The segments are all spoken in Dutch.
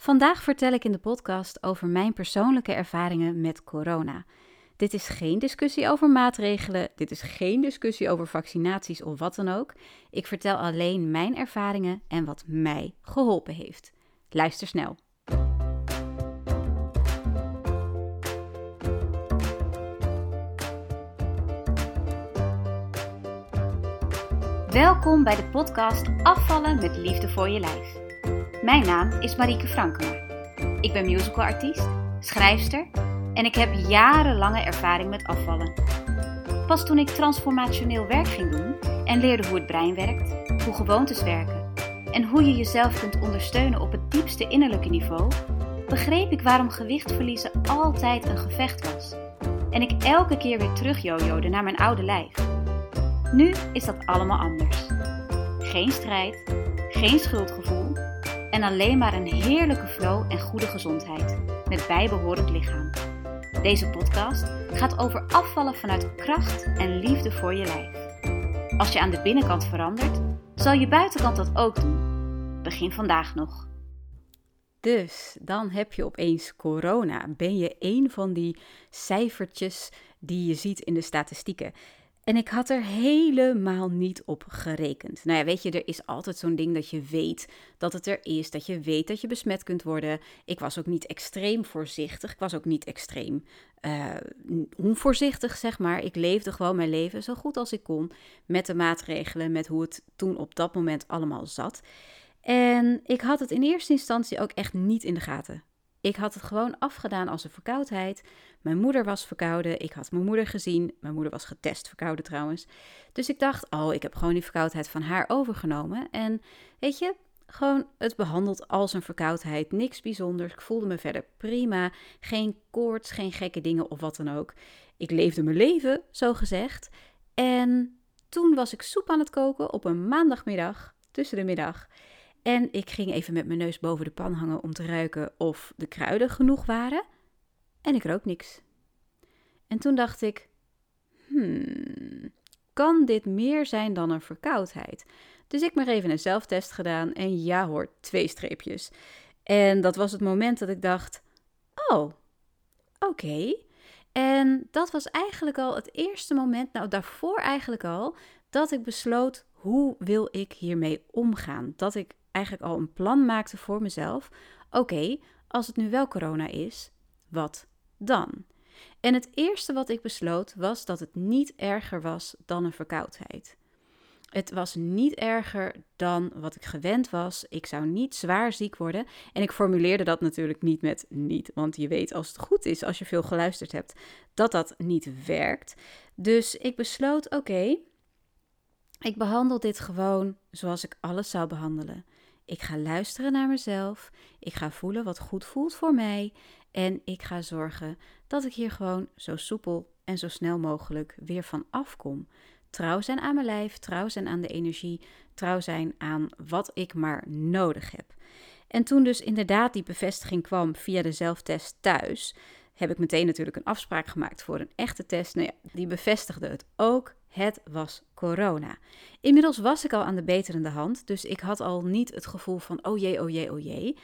Vandaag vertel ik in de podcast over mijn persoonlijke ervaringen met corona. Dit is geen discussie over maatregelen, dit is geen discussie over vaccinaties of wat dan ook. Ik vertel alleen mijn ervaringen en wat mij geholpen heeft. Luister snel. Welkom bij de podcast Afvallen met Liefde voor je Lijf. Mijn naam is Marieke Frankema. Ik ben musicalartiest, schrijfster en ik heb jarenlange ervaring met afvallen. Pas toen ik transformationeel werk ging doen en leerde hoe het brein werkt, hoe gewoontes werken en hoe je jezelf kunt ondersteunen op het diepste innerlijke niveau, begreep ik waarom gewicht verliezen altijd een gevecht was. En ik elke keer weer terug naar mijn oude lijf. Nu is dat allemaal anders. Geen strijd, geen schuldgevoel en alleen maar een heerlijke flow en goede gezondheid met bijbehorend lichaam. Deze podcast gaat over afvallen vanuit kracht en liefde voor je lijf. Als je aan de binnenkant verandert, zal je buitenkant dat ook doen. Begin vandaag nog. Dus dan heb je opeens corona. Ben je een van die cijfertjes die je ziet in de statistieken? En ik had er helemaal niet op gerekend. Nou ja, weet je, er is altijd zo'n ding dat je weet dat het er is, dat je weet dat je besmet kunt worden. Ik was ook niet extreem voorzichtig, ik was ook niet extreem uh, onvoorzichtig, zeg maar. Ik leefde gewoon mijn leven zo goed als ik kon met de maatregelen, met hoe het toen op dat moment allemaal zat. En ik had het in eerste instantie ook echt niet in de gaten. Ik had het gewoon afgedaan als een verkoudheid. Mijn moeder was verkouden. Ik had mijn moeder gezien. Mijn moeder was getest verkouden trouwens. Dus ik dacht, oh, ik heb gewoon die verkoudheid van haar overgenomen. En weet je, gewoon het behandeld als een verkoudheid. Niks bijzonders. Ik voelde me verder prima. Geen koorts, geen gekke dingen of wat dan ook. Ik leefde mijn leven, zo gezegd. En toen was ik soep aan het koken op een maandagmiddag tussen de middag. En ik ging even met mijn neus boven de pan hangen om te ruiken of de kruiden genoeg waren. En ik rook niks. En toen dacht ik: hmm, kan dit meer zijn dan een verkoudheid? Dus ik maar even een zelftest gedaan en ja hoor, twee streepjes. En dat was het moment dat ik dacht: oh, oké. En dat was eigenlijk al het eerste moment, nou daarvoor eigenlijk al, dat ik besloot hoe wil ik hiermee omgaan. Dat ik eigenlijk al een plan maakte voor mezelf. Oké, als het nu wel corona is, wat dan? En het eerste wat ik besloot was dat het niet erger was dan een verkoudheid. Het was niet erger dan wat ik gewend was. Ik zou niet zwaar ziek worden. En ik formuleerde dat natuurlijk niet met niet. Want je weet als het goed is, als je veel geluisterd hebt, dat dat niet werkt. Dus ik besloot: oké, ik behandel dit gewoon zoals ik alles zou behandelen. Ik ga luisteren naar mezelf. Ik ga voelen wat goed voelt voor mij. En ik ga zorgen dat ik hier gewoon zo soepel en zo snel mogelijk weer van afkom. Trouw zijn aan mijn lijf, trouw zijn aan de energie, trouw zijn aan wat ik maar nodig heb. En toen dus inderdaad die bevestiging kwam via de zelftest thuis, heb ik meteen natuurlijk een afspraak gemaakt voor een echte test. Nou ja, die bevestigde het ook. Het was corona. Inmiddels was ik al aan de beterende hand, dus ik had al niet het gevoel van oh jee, oh jee, oh jee.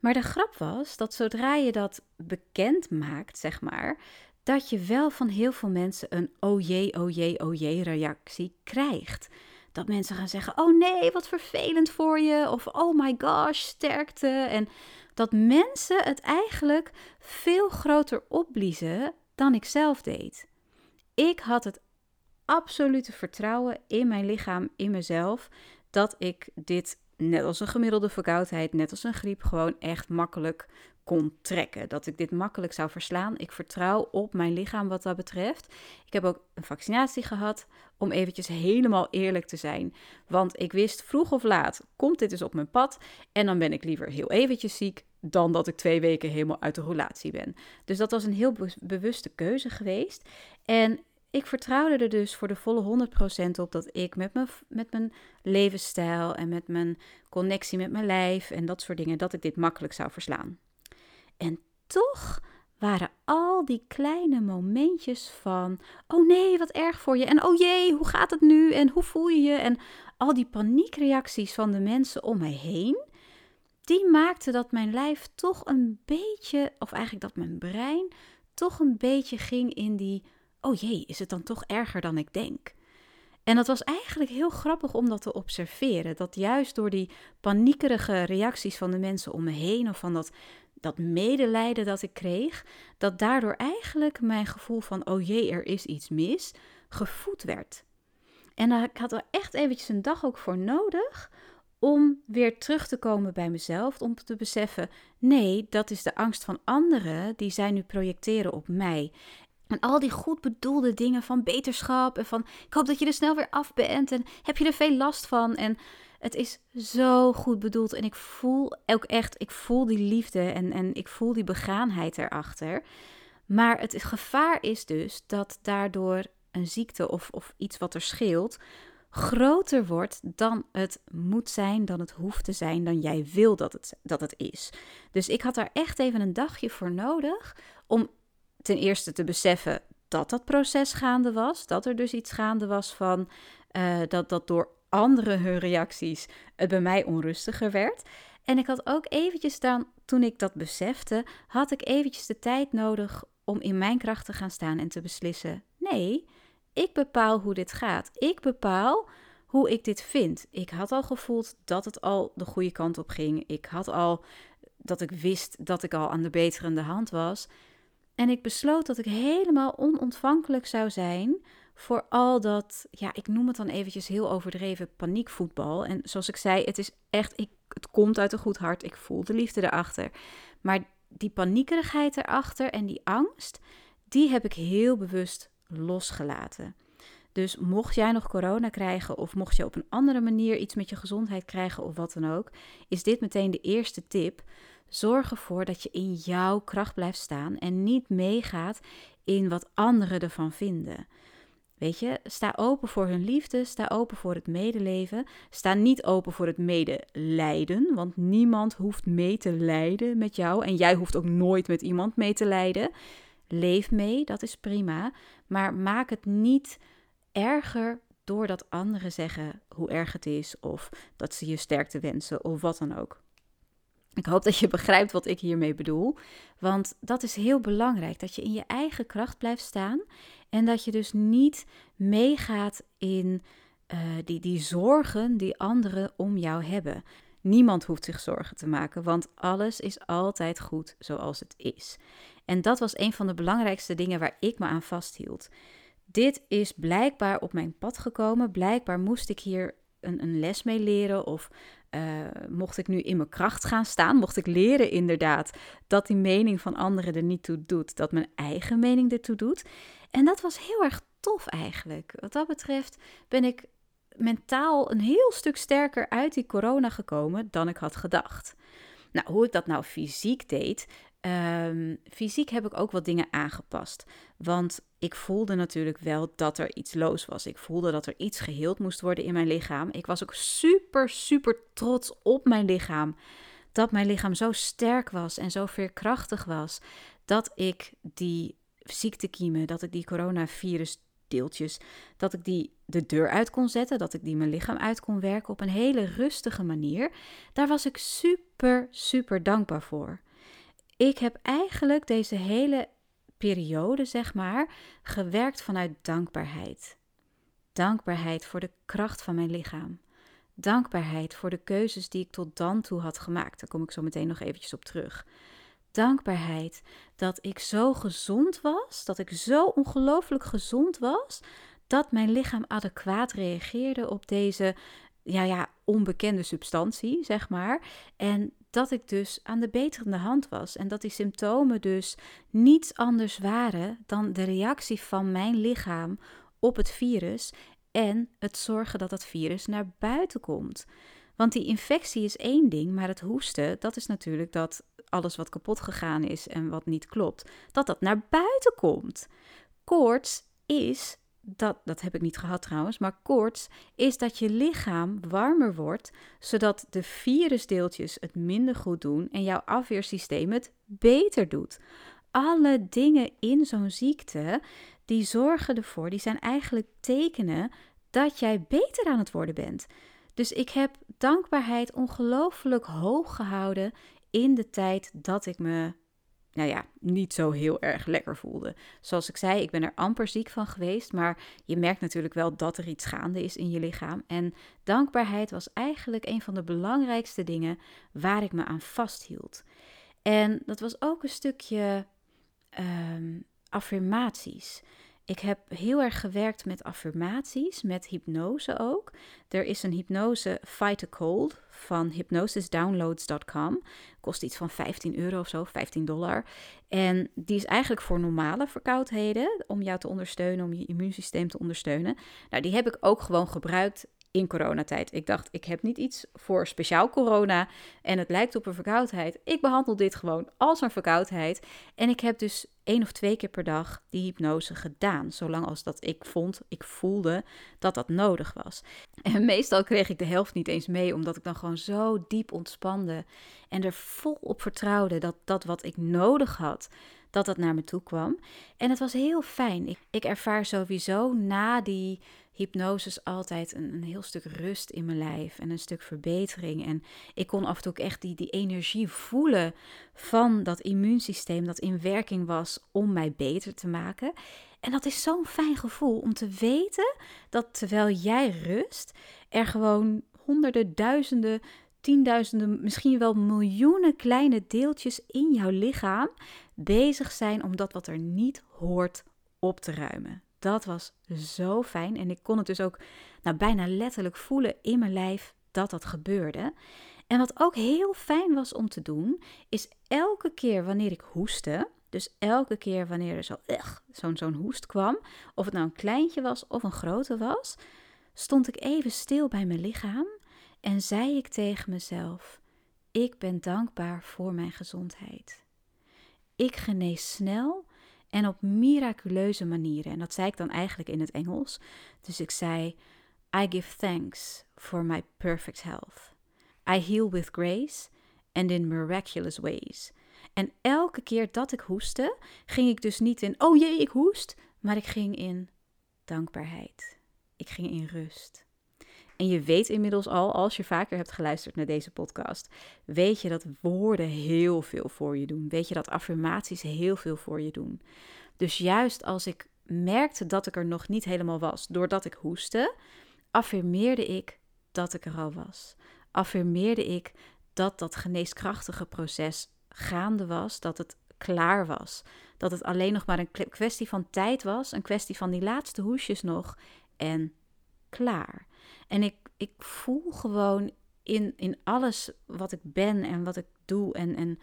Maar de grap was dat zodra je dat bekend maakt, zeg maar, dat je wel van heel veel mensen een oh jee, oh jee, oh jee reactie krijgt. Dat mensen gaan zeggen: Oh nee, wat vervelend voor je. Of oh my gosh, sterkte. En dat mensen het eigenlijk veel groter opbliezen dan ik zelf deed. Ik had het absolute vertrouwen in mijn lichaam, in mezelf, dat ik dit net als een gemiddelde verkoudheid, net als een griep, gewoon echt makkelijk kon trekken. Dat ik dit makkelijk zou verslaan. Ik vertrouw op mijn lichaam wat dat betreft. Ik heb ook een vaccinatie gehad, om eventjes helemaal eerlijk te zijn. Want ik wist vroeg of laat, komt dit dus op mijn pad en dan ben ik liever heel eventjes ziek dan dat ik twee weken helemaal uit de roulatie ben. Dus dat was een heel bewuste keuze geweest. En ik vertrouwde er dus voor de volle 100% op dat ik met mijn, met mijn levensstijl en met mijn connectie met mijn lijf en dat soort dingen, dat ik dit makkelijk zou verslaan. En toch waren al die kleine momentjes van: oh nee, wat erg voor je. En oh jee, hoe gaat het nu? En hoe voel je je? En al die paniekreacties van de mensen om mij heen. die maakte dat mijn lijf toch een beetje, of eigenlijk dat mijn brein toch een beetje ging in die, oh jee, is het dan toch erger dan ik denk? En dat was eigenlijk heel grappig om dat te observeren. Dat juist door die paniekerige reacties van de mensen om me heen, of van dat, dat medelijden dat ik kreeg, dat daardoor eigenlijk mijn gevoel van, oh jee, er is iets mis, gevoed werd. En ik had er echt eventjes een dag ook voor nodig om weer terug te komen bij mezelf, om te beseffen, nee, dat is de angst van anderen die zij nu projecteren op mij. En al die goed bedoelde dingen van beterschap en van ik hoop dat je er snel weer af bent en heb je er veel last van. En het is zo goed bedoeld en ik voel ook echt, ik voel die liefde en, en ik voel die begaanheid erachter. Maar het gevaar is dus dat daardoor een ziekte of, of iets wat er scheelt groter wordt dan het moet zijn, dan het hoeft te zijn, dan jij wil dat het, dat het is. Dus ik had daar echt even een dagje voor nodig om ten eerste te beseffen dat dat proces gaande was. Dat er dus iets gaande was van uh, dat, dat door anderen hun reacties het bij mij onrustiger werd. En ik had ook eventjes dan, toen ik dat besefte, had ik eventjes de tijd nodig om in mijn kracht te gaan staan en te beslissen: nee, ik bepaal hoe dit gaat. Ik bepaal hoe ik dit vind. Ik had al gevoeld dat het al de goede kant op ging. Ik had al dat ik wist dat ik al aan de beterende hand was. En ik besloot dat ik helemaal onontvankelijk zou zijn voor al dat, ja, ik noem het dan eventjes heel overdreven paniekvoetbal. En zoals ik zei, het is echt, ik, het komt uit een goed hart. Ik voel de liefde erachter. Maar die paniekerigheid erachter en die angst, die heb ik heel bewust losgelaten. Dus mocht jij nog corona krijgen of mocht je op een andere manier iets met je gezondheid krijgen of wat dan ook, is dit meteen de eerste tip. Zorg ervoor dat je in jouw kracht blijft staan en niet meegaat in wat anderen ervan vinden. Weet je, sta open voor hun liefde, sta open voor het medeleven, sta niet open voor het medelijden, want niemand hoeft mee te lijden met jou en jij hoeft ook nooit met iemand mee te lijden. Leef mee, dat is prima, maar maak het niet erger doordat anderen zeggen hoe erg het is of dat ze je sterkte wensen of wat dan ook. Ik hoop dat je begrijpt wat ik hiermee bedoel. Want dat is heel belangrijk. Dat je in je eigen kracht blijft staan. En dat je dus niet meegaat in uh, die, die zorgen die anderen om jou hebben. Niemand hoeft zich zorgen te maken, want alles is altijd goed zoals het is. En dat was een van de belangrijkste dingen waar ik me aan vasthield. Dit is blijkbaar op mijn pad gekomen. Blijkbaar moest ik hier een, een les mee leren of uh, mocht ik nu in mijn kracht gaan staan, mocht ik leren inderdaad dat die mening van anderen er niet toe doet, dat mijn eigen mening ertoe doet. En dat was heel erg tof eigenlijk. Wat dat betreft ben ik mentaal een heel stuk sterker uit die corona gekomen dan ik had gedacht. Nou, hoe ik dat nou fysiek deed, Um, fysiek heb ik ook wat dingen aangepast. Want ik voelde natuurlijk wel dat er iets los was. Ik voelde dat er iets geheeld moest worden in mijn lichaam. Ik was ook super, super trots op mijn lichaam. Dat mijn lichaam zo sterk was en zo veerkrachtig was. Dat ik die ziektekiemen, dat ik die coronavirusdeeltjes, dat ik die de deur uit kon zetten. Dat ik die mijn lichaam uit kon werken op een hele rustige manier. Daar was ik super, super dankbaar voor ik heb eigenlijk deze hele periode, zeg maar, gewerkt vanuit dankbaarheid. Dankbaarheid voor de kracht van mijn lichaam. Dankbaarheid voor de keuzes die ik tot dan toe had gemaakt. Daar kom ik zo meteen nog eventjes op terug. Dankbaarheid dat ik zo gezond was, dat ik zo ongelooflijk gezond was, dat mijn lichaam adequaat reageerde op deze ja, ja, onbekende substantie, zeg maar. En dat ik dus aan de beterende hand was en dat die symptomen dus niets anders waren dan de reactie van mijn lichaam op het virus en het zorgen dat dat virus naar buiten komt. Want die infectie is één ding, maar het hoesten, dat is natuurlijk dat alles wat kapot gegaan is en wat niet klopt, dat dat naar buiten komt. Koorts is dat, dat heb ik niet gehad trouwens, maar koorts is dat je lichaam warmer wordt, zodat de virusdeeltjes het minder goed doen en jouw afweersysteem het beter doet. Alle dingen in zo'n ziekte, die zorgen ervoor, die zijn eigenlijk tekenen dat jij beter aan het worden bent. Dus ik heb dankbaarheid ongelooflijk hoog gehouden in de tijd dat ik me, nou ja, niet zo heel erg lekker voelde. Zoals ik zei, ik ben er amper ziek van geweest, maar je merkt natuurlijk wel dat er iets gaande is in je lichaam. En dankbaarheid was eigenlijk een van de belangrijkste dingen waar ik me aan vasthield. En dat was ook een stukje ehm, affirmaties. Ik heb heel erg gewerkt met affirmaties, met hypnose ook. Er is een hypnose Fight a Cold van hypnosisdownloads.com. Kost iets van 15 euro of zo, 15 dollar. En die is eigenlijk voor normale verkoudheden, om jou te ondersteunen, om je immuunsysteem te ondersteunen. Nou, die heb ik ook gewoon gebruikt in coronatijd. Ik dacht, ik heb niet iets voor speciaal corona en het lijkt op een verkoudheid. Ik behandel dit gewoon als een verkoudheid. En ik heb dus één of twee keer per dag die hypnose gedaan. Zolang als dat ik vond, ik voelde dat dat nodig was. En meestal kreeg ik de helft niet eens mee, omdat ik dan gewoon zo diep ontspande. En er vol op vertrouwde dat dat wat ik nodig had, dat dat naar me toe kwam. En het was heel fijn. Ik, ik ervaar sowieso na die hypnoses altijd een, een, heel stuk rust in mijn lijf en een stuk verbetering. En ik kon af en toe ook echt die, die energie voelen van dat immuunsysteem dat in werking was om mij beter te maken. En dat is zo'n fijn gevoel om te weten dat terwijl jij rust, er gewoon honderden, duizenden, tienduizenden, misschien wel miljoenen kleine deeltjes in jouw lichaam bezig zijn om dat wat er niet hoort op te ruimen. Dat was zo fijn en ik kon het dus ook nou, bijna letterlijk voelen in mijn lijf dat dat gebeurde. En wat ook heel fijn was om te doen, is elke keer wanneer ik hoestte, dus elke keer wanneer er zo, zo'n zo'n hoest kwam, of het nou een kleintje was of een grote was, stond ik even stil bij mijn lichaam en zei ik tegen mezelf: Ik ben dankbaar voor mijn gezondheid. Ik genees snel en op miraculeuze manieren. En dat zei ik dan eigenlijk in het Engels. Dus ik zei: I give thanks for my perfect health. I heal with grace and in miraculous ways. En elke keer dat ik hoestte, ging ik dus niet in: oh jee, ik hoest, maar ik ging in dankbaarheid. Ik ging in rust. En je weet inmiddels al, als je vaker hebt geluisterd naar deze podcast, weet je dat woorden heel veel voor je doen. Weet je dat affirmaties heel veel voor je doen. Dus juist als ik merkte dat ik er nog niet helemaal was, doordat ik hoestte, affirmeerde ik dat ik er al was. Affirmeerde ik dat dat geneeskrachtige proces gaande was, dat het klaar was. Dat het alleen nog maar een kwestie van tijd was, een kwestie van die laatste hoesjes nog en klaar. En ik, ik voel gewoon in, in alles wat ik ben en wat ik doe en, en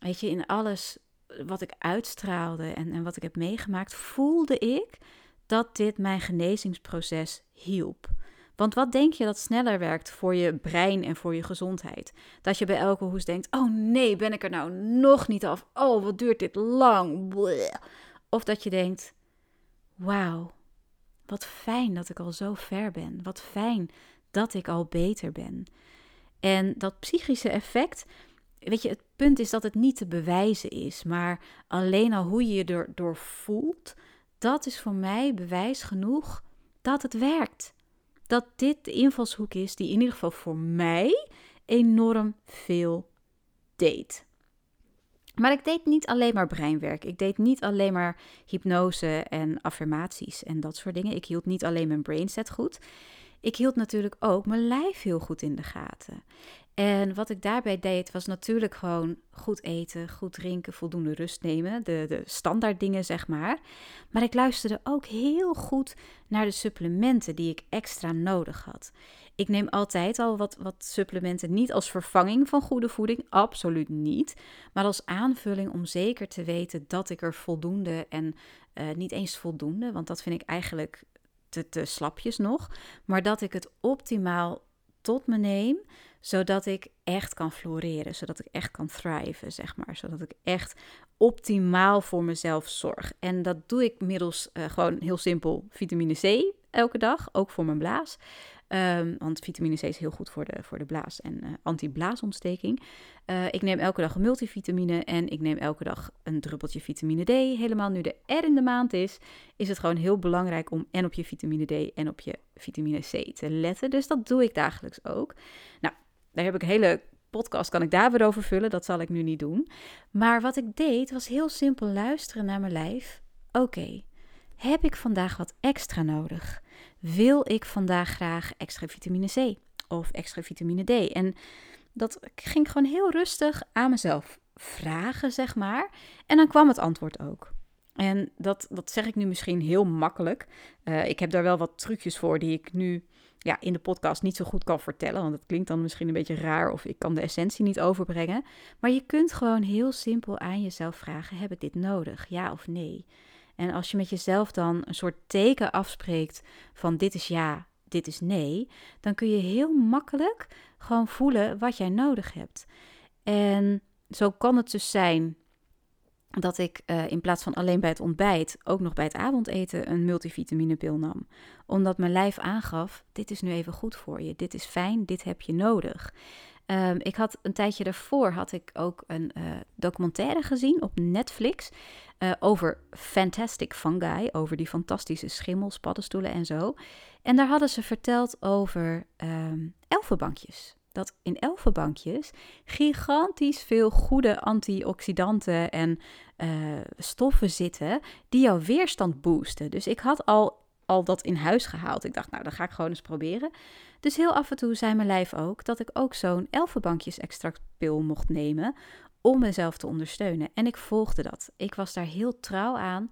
weet je, in alles wat ik uitstraalde en, en wat ik heb meegemaakt, voelde ik dat dit mijn genezingsproces hielp. Want wat denk je dat sneller werkt voor je brein en voor je gezondheid? Dat je bij elke hoes denkt: oh nee, ben ik er nou nog niet af? Oh, wat duurt dit lang? Of dat je denkt: wauw, wat fijn dat ik al zo ver ben. Wat fijn dat ik al beter ben. En dat psychische effect, weet je, het punt is dat het niet te bewijzen is, maar alleen al hoe je je erdoor voelt, dat is voor mij bewijs genoeg dat het werkt. Dat dit de invalshoek is die in ieder geval voor mij enorm veel deed. Maar ik deed niet alleen maar breinwerk. Ik deed niet alleen maar hypnose en affirmaties en dat soort dingen. Ik hield niet alleen mijn brainset goed. Ik hield natuurlijk ook mijn lijf heel goed in de gaten. En wat ik daarbij deed was natuurlijk gewoon goed eten, goed drinken, voldoende rust nemen. De, de standaard dingen, zeg maar. Maar ik luisterde ook heel goed naar de supplementen die ik extra nodig had. Ik neem altijd al wat, wat supplementen, niet als vervanging van goede voeding, absoluut niet. Maar als aanvulling om zeker te weten dat ik er voldoende en uh, niet eens voldoende, want dat vind ik eigenlijk te, slapjes nog. Maar dat ik het optimaal tot me neem, zodat ik echt kan floreren, zodat ik echt kan thriven, zeg maar. Zodat ik echt optimaal voor mezelf zorg. En dat doe ik middels uh, gewoon heel simpel vitamine C elke dag, ook voor mijn blaas. Um, want vitamine C is heel goed voor de, voor de blaas- en uh, anti-blaasontsteking. Uh, ik neem elke dag een multivitamine en ik neem elke dag een druppeltje vitamine D. Helemaal nu de R in de maand is, is het gewoon heel belangrijk om en op je vitamine D en op je vitamine C te letten. Dus dat doe ik dagelijks ook. Nou, daar heb ik een hele podcast kan ik daar weer over vullen. Dat zal ik nu niet doen. Maar wat ik deed was heel simpel luisteren naar mijn lijf. Oké, heb ik vandaag wat extra nodig? Wil ik vandaag graag extra vitamine C of extra vitamine D? En dat ging gewoon heel rustig aan mezelf vragen, zeg maar. En dan kwam het antwoord ook. En dat, dat zeg ik nu misschien heel makkelijk. Uh, ik heb daar wel wat trucjes voor die ik nu ja, in de podcast niet zo goed kan vertellen. Want het klinkt dan misschien een beetje raar of ik kan de essentie niet overbrengen. Maar je kunt gewoon heel simpel aan jezelf vragen: heb ik dit nodig? Ja of nee? En als je met jezelf dan een soort teken afspreekt van dit is ja, dit is nee, dan kun je heel makkelijk gewoon voelen wat jij nodig hebt. En zo kan het dus zijn dat ik uh, in plaats van alleen bij het ontbijt ook nog bij het avondeten een multivitaminepil nam. Omdat mijn lijf aangaf: dit is nu even goed voor je, dit is fijn, dit heb je nodig. Um, ik had een tijdje daarvoor had ik ook een uh, documentaire gezien op Netflix uh, over Fantastic Fungi, over die fantastische schimmels, paddenstoelen en zo. En daar hadden ze verteld over um, elfenbankjes dat in elfenbankjes gigantisch veel goede antioxidanten en uh, stoffen zitten die jouw weerstand boosten. Dus ik had al, al dat in huis gehaald. Ik dacht, nou, dan ga ik gewoon eens proberen. Dus heel af en toe zei mijn lijf ook dat ik ook zo'n elfenbankjes extractpil mocht nemen om mezelf te ondersteunen. En ik volgde dat. Ik was daar heel trouw aan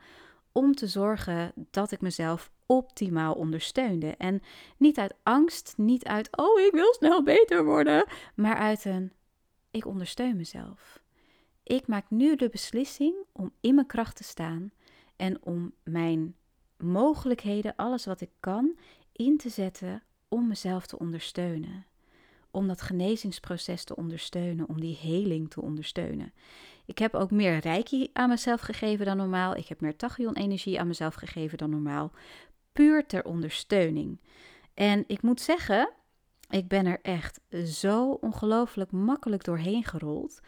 om te zorgen dat ik mezelf optimaal ondersteunde. En niet uit angst, niet uit, oh, ik wil snel beter worden, maar uit een, ik ondersteun mezelf. Ik maak nu de beslissing om in mijn kracht te staan en om mijn mogelijkheden, alles wat ik kan, in te zetten om mezelf te ondersteunen. Om dat genezingsproces te ondersteunen, om die heling te ondersteunen. Ik heb ook meer reiki aan mezelf gegeven dan normaal. Ik heb meer tachyon-energie aan mezelf gegeven dan normaal puur ter ondersteuning. En ik moet zeggen, ik ben er echt zo ongelooflijk makkelijk doorheen gerold.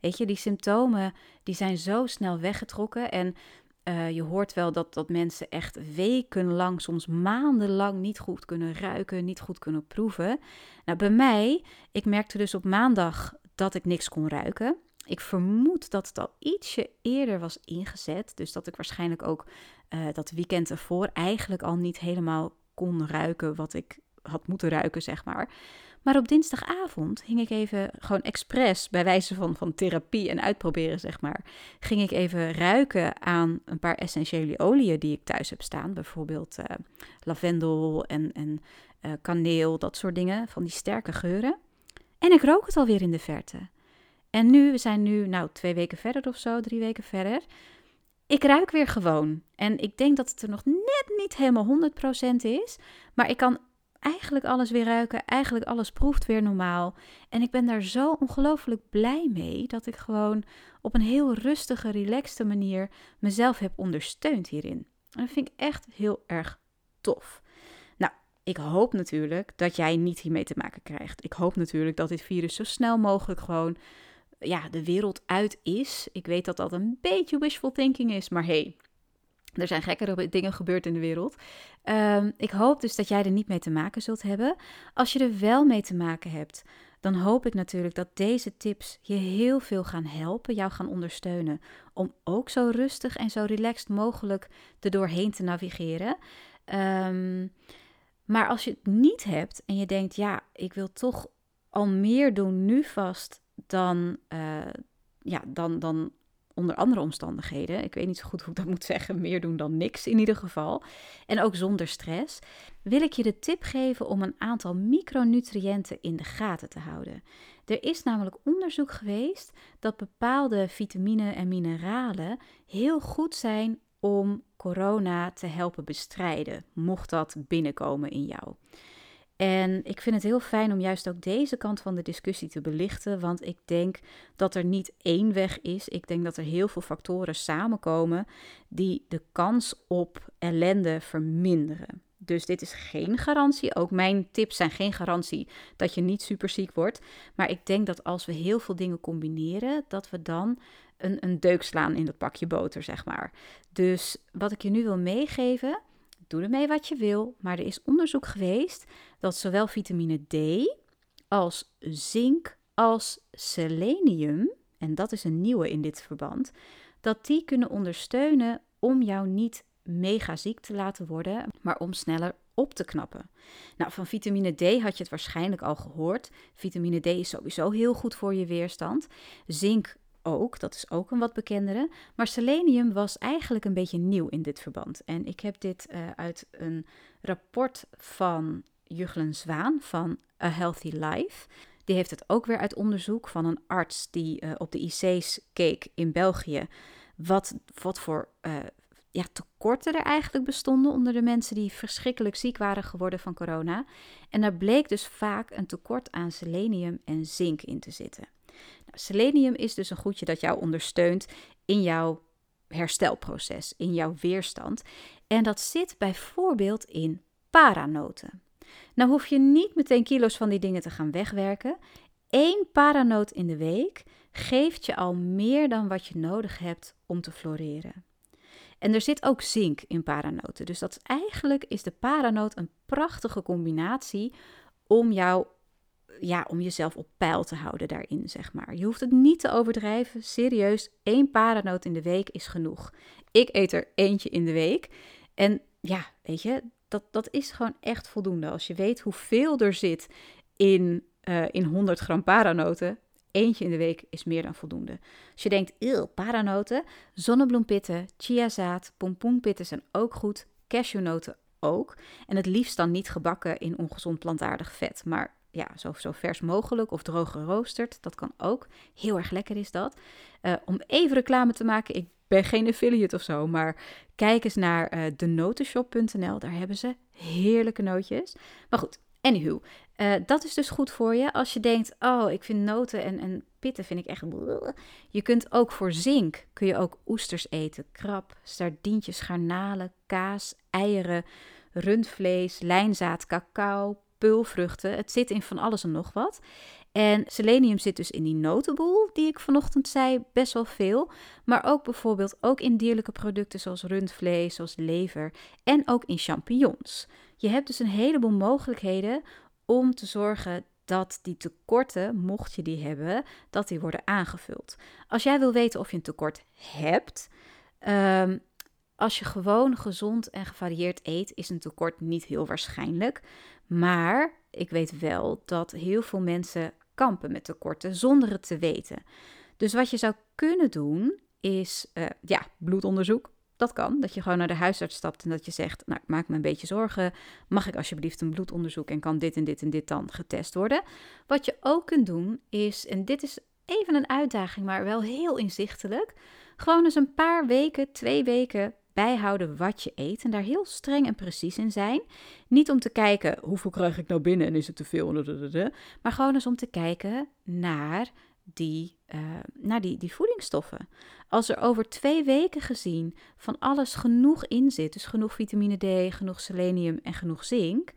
Weet je, die symptomen die zijn zo snel weggetrokken. En uh, je hoort wel dat, dat mensen echt wekenlang, soms maandenlang niet goed kunnen ruiken, niet goed kunnen proeven. Nou, bij mij, ik merkte dus op maandag dat ik niks kon ruiken. Ik vermoed dat het al ietsje eerder was ingezet. Dus dat ik waarschijnlijk ook uh, dat weekend ervoor eigenlijk al niet helemaal kon ruiken wat ik had moeten ruiken, zeg maar. Maar op dinsdagavond ging ik even gewoon expres, bij wijze van, van therapie en uitproberen, zeg maar, ging ik even ruiken aan een paar essentiële oliën die ik thuis heb staan. Bijvoorbeeld uh, lavendel en, en uh, kaneel, dat soort dingen, van die sterke geuren. En ik rook het alweer in de verte. En nu, we zijn nu nou twee weken verder of zo, drie weken verder. Ik ruik weer gewoon. En ik denk dat het er nog net niet helemaal 100% is. Maar ik kan eigenlijk alles weer ruiken. Eigenlijk alles proeft weer normaal. En ik ben daar zo ongelooflijk blij mee dat ik gewoon op een heel rustige, relaxte manier mezelf heb ondersteund hierin. En dat vind ik echt heel erg tof. Nou, ik hoop natuurlijk dat jij niet hiermee te maken krijgt. Ik hoop natuurlijk dat dit virus zo snel mogelijk gewoon ja, de wereld uit is. Ik weet dat dat een beetje wishful thinking is, maar hey, er zijn gekkere dingen gebeurd in de wereld. Um, ik hoop dus dat jij er niet mee te maken zult hebben. Als je er wel mee te maken hebt, dan hoop ik natuurlijk dat deze tips je heel veel gaan helpen, jou gaan ondersteunen. Om ook zo rustig en zo relaxed mogelijk er doorheen te navigeren. Um, maar als je het niet hebt en je denkt, ja, ik wil toch al meer doen nu vast dan, uh, ja, dan, dan onder andere omstandigheden. Ik weet niet zo goed hoe ik dat moet zeggen. Meer doen dan niks in ieder geval. En ook zonder stress. Wil ik je de tip geven om een aantal micronutriënten in de gaten te houden. Er is namelijk onderzoek geweest dat bepaalde vitamine en mineralen heel goed zijn om corona te helpen bestrijden, mocht dat binnenkomen in jou. En ik vind het heel fijn om juist ook deze kant van de discussie te belichten, want ik denk dat er niet één weg is. Ik denk dat er heel veel factoren samenkomen die de kans op ellende verminderen. Dus dit is geen garantie. Ook mijn tips zijn geen garantie dat je niet super ziek wordt. Maar ik denk dat als we heel veel dingen combineren, dat we dan een, een deuk slaan in dat pakje boter, zeg maar. Dus wat ik je nu wil meegeven, doe ermee wat je wil. Maar er is onderzoek geweest dat zowel vitamine D als zink als selenium, en dat is een nieuwe in dit verband, dat die kunnen ondersteunen om jou niet mega ziek te laten worden, maar om sneller op te knappen. Nou, van vitamine D had je het waarschijnlijk al gehoord. Vitamine D is sowieso heel goed voor je weerstand. Zink ook, dat is ook een wat bekendere. Maar selenium was eigenlijk een beetje nieuw in dit verband. En ik heb dit uh, uit een rapport van Juglen Zwaan van A Healthy Life. Die heeft het ook weer uit onderzoek van een arts die uh, op de IC's keek in België. Wat, wat voor uh, ja, tekorten er eigenlijk bestonden onder de mensen die verschrikkelijk ziek waren geworden van corona. En daar bleek dus vaak een tekort aan selenium en zink in te zitten. Selenium is dus een goedje dat jou ondersteunt in jouw herstelproces, in jouw weerstand. En dat zit bijvoorbeeld in paranoten. Nou hoef je niet meteen kilo's van die dingen te gaan wegwerken. Eén paranoot in de week geeft je al meer dan wat je nodig hebt om te floreren. En er zit ook zink in paranoten. Dus dat eigenlijk is de paranoot een prachtige combinatie om jou ja, om jezelf op peil te houden daarin, zeg maar. Je hoeft het niet te overdrijven. Serieus, één paranoot in de week is genoeg. Ik eet er eentje in de week. En ja, weet je, dat, dat is gewoon echt voldoende. Als je weet hoeveel er zit in, uh, in 100 gram paranoten, eentje in de week is meer dan voldoende. Als je denkt, eeuw, paranoten, zonnebloempitten, chiazaad, pompoenpitten zijn ook goed, cashewnoten ook. En het liefst dan niet gebakken in ongezond plantaardig vet, maar ja, zo, zo vers mogelijk of droog geroosterd. Dat kan ook. Heel erg lekker is dat. Uh, om even reclame te maken, ik ben geen affiliate of zo, maar kijk eens naar uh, denotenshop.nl. Daar hebben ze heerlijke nootjes. Maar goed, anywho, uh, dat is dus goed voor je. Als je denkt, oh, ik vind noten en, en pitten vind ik echt... Je kunt ook voor zink, kun je ook oesters eten. Krab, sardientjes, garnalen, kaas, eieren, rundvlees, lijnzaad, cacao, peulvruchten. Het zit in van alles en nog wat. En selenium zit dus in die notenboel, die ik vanochtend zei, best wel veel. Maar ook bijvoorbeeld ook in dierlijke producten zoals rundvlees, zoals lever en ook in champignons. Je hebt dus een heleboel mogelijkheden om te zorgen dat die tekorten, mocht je die hebben, dat die worden aangevuld. Als jij wil weten of je een tekort hebt, um, als je gewoon gezond en gevarieerd eet, is een tekort niet heel waarschijnlijk. Maar ik weet wel dat heel veel mensen kampen met tekorten zonder het te weten. Dus wat je zou kunnen doen is, uh, ja, bloedonderzoek. Dat kan, dat je gewoon naar de huisarts stapt en dat je zegt, nou, ik maak me een beetje zorgen. Mag ik alsjeblieft een bloedonderzoek en kan dit en dit en dit dan getest worden? Wat je ook kunt doen is, en dit is even een uitdaging, maar wel heel inzichtelijk. Gewoon eens een paar weken, twee weken bijhouden wat je eet en daar heel streng en precies in zijn. Niet om te kijken hoeveel krijg ik nou binnen en is het te veel, maar gewoon eens om te kijken naar die, uh, naar die, die voedingsstoffen. Als er over twee weken gezien van alles genoeg in zit, dus genoeg vitamine D, genoeg selenium en genoeg zink,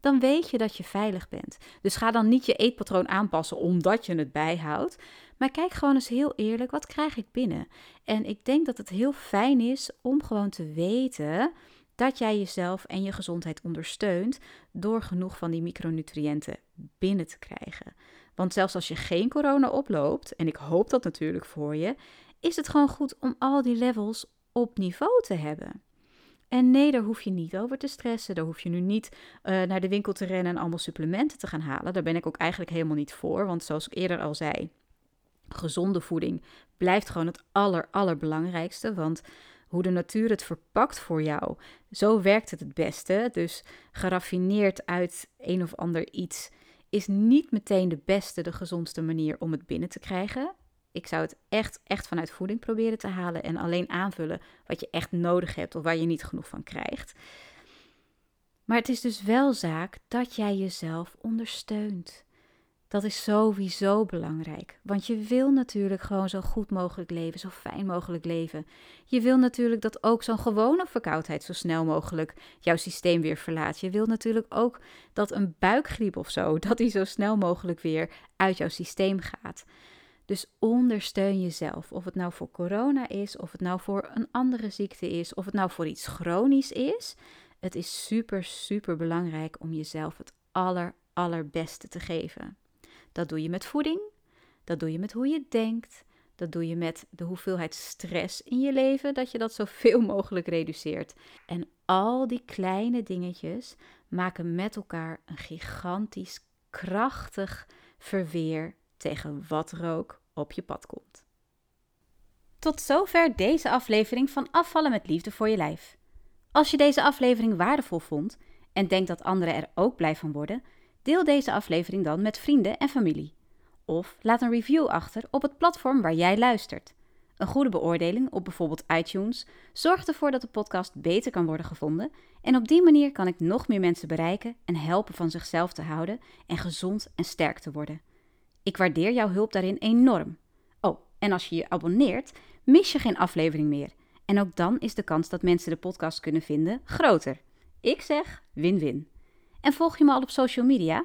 dan weet je dat je veilig bent. Dus ga dan niet je eetpatroon aanpassen omdat je het bijhoudt, maar kijk gewoon eens heel eerlijk, wat krijg ik binnen? En ik denk dat het heel fijn is om gewoon te weten dat jij jezelf en je gezondheid ondersteunt door genoeg van die micronutriënten binnen te krijgen. Want zelfs als je geen corona oploopt, en ik hoop dat natuurlijk voor je, is het gewoon goed om al die levels op niveau te hebben. En nee, daar hoef je niet over te stressen. Daar hoef je nu niet uh, naar de winkel te rennen en allemaal supplementen te gaan halen. Daar ben ik ook eigenlijk helemaal niet voor. Want zoals ik eerder al zei, gezonde voeding blijft gewoon het aller, allerbelangrijkste. Want hoe de natuur het verpakt voor jou, zo werkt het het beste. Dus geraffineerd uit een of ander iets is niet meteen de beste, de gezondste manier om het binnen te krijgen. Ik zou het echt, echt vanuit voeding proberen te halen en alleen aanvullen wat je echt nodig hebt of waar je niet genoeg van krijgt. Maar het is dus wel zaak dat jij jezelf ondersteunt. Dat is sowieso belangrijk. Want je wil natuurlijk gewoon zo goed mogelijk leven, zo fijn mogelijk leven. Je wil natuurlijk dat ook zo'n gewone verkoudheid zo snel mogelijk jouw systeem weer verlaat. Je wil natuurlijk ook dat een buikgriep of zo, dat die zo snel mogelijk weer uit jouw systeem gaat. Dus ondersteun jezelf. Of het nou voor corona is, of het nou voor een andere ziekte is, of het nou voor iets chronisch is. Het is super, super belangrijk om jezelf het aller, allerbeste te geven. Dat doe je met voeding, dat doe je met hoe je denkt, dat doe je met de hoeveelheid stress in je leven, dat je dat zoveel mogelijk reduceert. En al die kleine dingetjes maken met elkaar een gigantisch krachtig verweer tegen wat er ook op je pad komt. Tot zover deze aflevering van Afvallen met Liefde voor je Lijf. Als je deze aflevering waardevol vond en denkt dat anderen er ook blij van worden, deel deze aflevering dan met vrienden en familie. Of laat een review achter op het platform waar jij luistert. Een goede beoordeling op bijvoorbeeld iTunes zorgt ervoor dat de podcast beter kan worden gevonden en op die manier kan ik nog meer mensen bereiken en helpen van zichzelf te houden en gezond en sterk te worden. Ik waardeer jouw hulp daarin enorm. Oh, en als je je abonneert, mis je geen aflevering meer. En ook dan is de kans dat mensen de podcast kunnen vinden groter. Ik zeg win-win. En volg je me al op social media?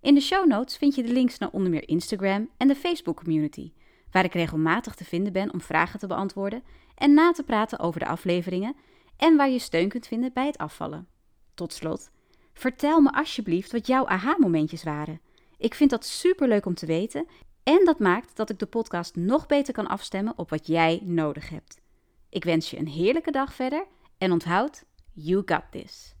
In de show notes vind je de links naar onder meer Instagram en de Facebook community, waar ik regelmatig te vinden ben om vragen te beantwoorden en na te praten over de afleveringen en waar je steun kunt vinden bij het afvallen. Tot slot, vertel me alsjeblieft wat jouw aha-momentjes waren. Ik vind dat super leuk om te weten en dat maakt dat ik de podcast nog beter kan afstemmen op wat jij nodig hebt. Ik wens je een heerlijke dag verder en onthoud, you got this.